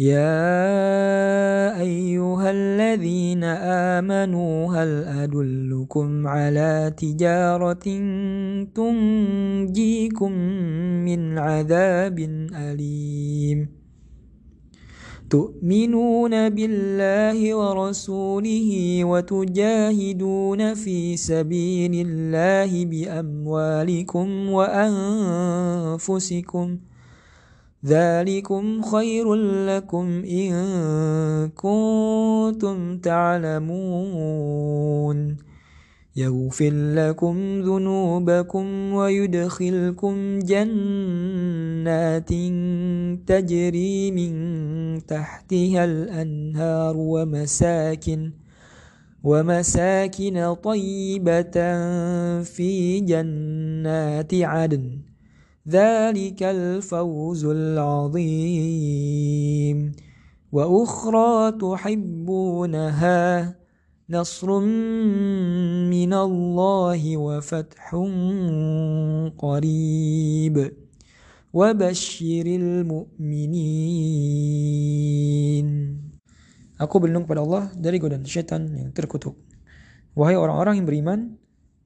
يا أيها الذين آمنوا هل أدلكم على تجارة تنجيكم من عذاب أليم؟ تؤمنون بالله ورسوله وتجاهدون في سبيل الله بأموالكم وأنفسكم ذلكم خير لكم إن كنتم تعلمون. يغفر لكم ذنوبكم ويدخلكم جنات تجري من تحتها الأنهار ومساكن ومساكن طيبة في جنات عدن. ذلك الفوز العظيم وأخرى تحبونها نصر من الله وفتح قريب وبشر المؤمنين Aku berlindung kepada Allah dari godaan syaitan yang terkutuk. Wahai orang-orang yang beriman,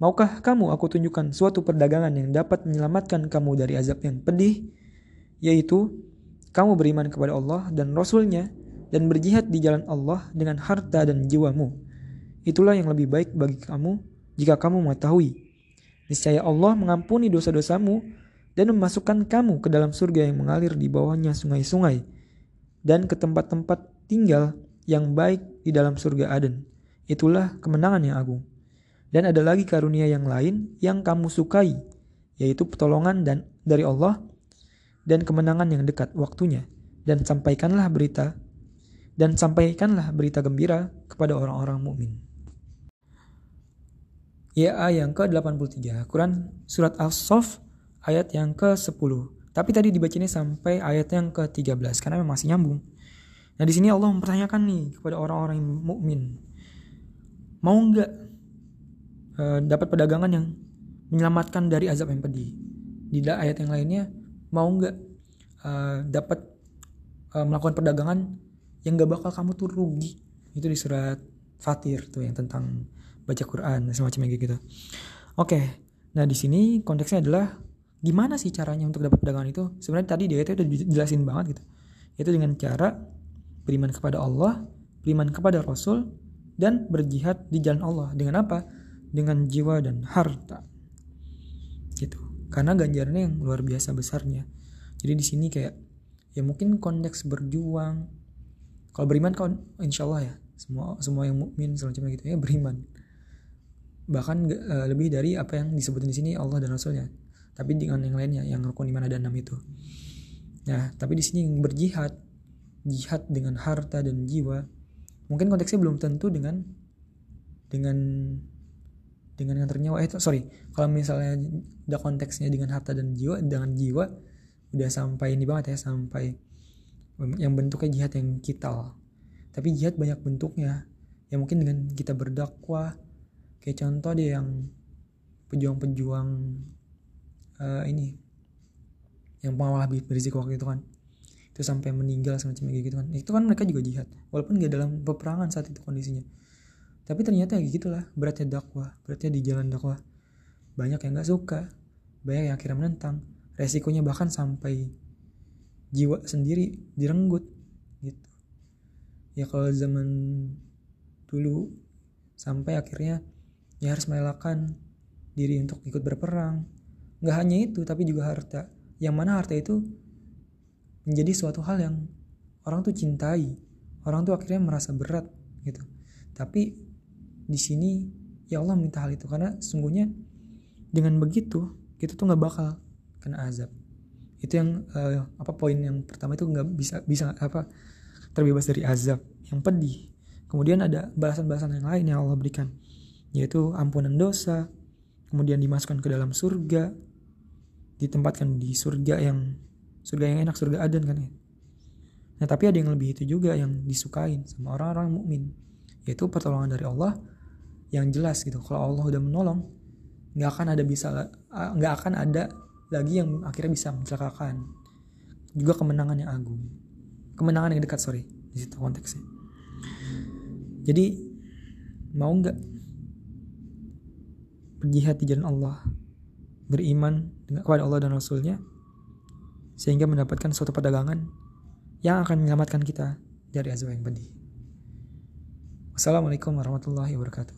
maukah kamu aku tunjukkan suatu perdagangan yang dapat menyelamatkan kamu dari azab yang pedih, yaitu kamu beriman kepada Allah dan Rasulnya dan berjihad di jalan Allah dengan harta dan jiwamu. Itulah yang lebih baik bagi kamu jika kamu mengetahui. Niscaya Allah mengampuni dosa-dosamu dan memasukkan kamu ke dalam surga yang mengalir di bawahnya sungai-sungai dan ke tempat-tempat tinggal yang baik di dalam surga Aden. Itulah kemenangan yang agung. Dan ada lagi karunia yang lain yang kamu sukai, yaitu pertolongan dan dari Allah dan kemenangan yang dekat waktunya. Dan sampaikanlah berita dan sampaikanlah berita gembira kepada orang-orang mukmin. YA yang ke-83, Quran Surat As-Sof ayat yang ke-10. Tapi tadi dibacanya sampai ayat yang ke-13 karena memang masih nyambung. Nah di sini Allah mempertanyakan nih kepada orang-orang mukmin, mau nggak uh, dapat perdagangan yang menyelamatkan dari azab yang pedih? Di ayat yang lainnya, mau nggak uh, dapat uh, melakukan perdagangan yang gak bakal kamu tuh rugi? Itu di surat Fatir tuh yang tentang baca Quran semacam kayak gitu. Oke, nah di sini konteksnya adalah gimana sih caranya untuk dapat perdagangan itu? Sebenarnya tadi dia itu udah jelasin banget gitu. Itu dengan cara beriman kepada Allah, beriman kepada Rasul, dan berjihad di jalan Allah. Dengan apa? Dengan jiwa dan harta. Gitu. Karena ganjarannya yang luar biasa besarnya. Jadi di sini kayak ya mungkin konteks berjuang. Kalau beriman kan insya Allah ya semua semua yang mukmin semacam gitu ya beriman. Bahkan uh, lebih dari apa yang disebutin di sini Allah dan Rasulnya. Tapi dengan yang lainnya yang rukun iman ada enam itu. Nah, tapi di sini yang berjihad jihad dengan harta dan jiwa mungkin konteksnya belum tentu dengan dengan dengan yang ternyawa eh sorry. Kalau misalnya ada konteksnya dengan harta dan jiwa dengan jiwa udah sampai ini banget ya sampai yang bentuknya jihad yang kital tapi jihad banyak bentuknya. Ya mungkin dengan kita berdakwah. Kayak contoh deh yang pejuang-pejuang uh, ini. Yang pengawal Habib Rizik waktu itu kan. Itu sampai meninggal semacam gitu kan. Itu kan mereka juga jihad. Walaupun gak dalam peperangan saat itu kondisinya tapi ternyata ya gitulah beratnya dakwah beratnya di jalan dakwah. Banyak yang nggak suka banyak yang akhirnya menentang. Resikonya bahkan sampai jiwa sendiri direnggut gitu. Ya kalau zaman dulu sampai akhirnya ya harus merelakan diri untuk ikut berperang. Nggak hanya itu tapi juga harta. Yang mana harta itu menjadi suatu hal yang orang tuh cintai. Orang tuh akhirnya merasa berat gitu. Tapi di sini ya Allah minta hal itu. Karena sungguhnya dengan begitu kita tuh nggak bakal kena azab. Itu yang uh, apa poin yang pertama itu nggak bisa bisa apa terbebas dari azab. Yang pedih. Kemudian ada balasan-balasan yang lain yang Allah berikan. Yaitu ampunan dosa kemudian dimasukkan ke dalam surga ditempatkan di surga yang surga yang enak surga adan kan ya. Nah tapi ada yang lebih itu juga yang disukain sama orang-orang mukmin. Yaitu pertolongan dari Allah yang jelas gitu. Kalau Allah udah menolong nggak akan ada bisa nggak akan ada lagi yang akhirnya bisa mencelakakan. Juga kemenangan yang agung. Kemenangan yang dekat sorry. Di situ konteksnya. Jadi mau nggak berjihad di jalan Allah beriman kepada Allah dan Rasulnya sehingga mendapatkan suatu perdagangan yang akan menyelamatkan kita dari azab yang pedih. Wassalamualaikum warahmatullahi wabarakatuh.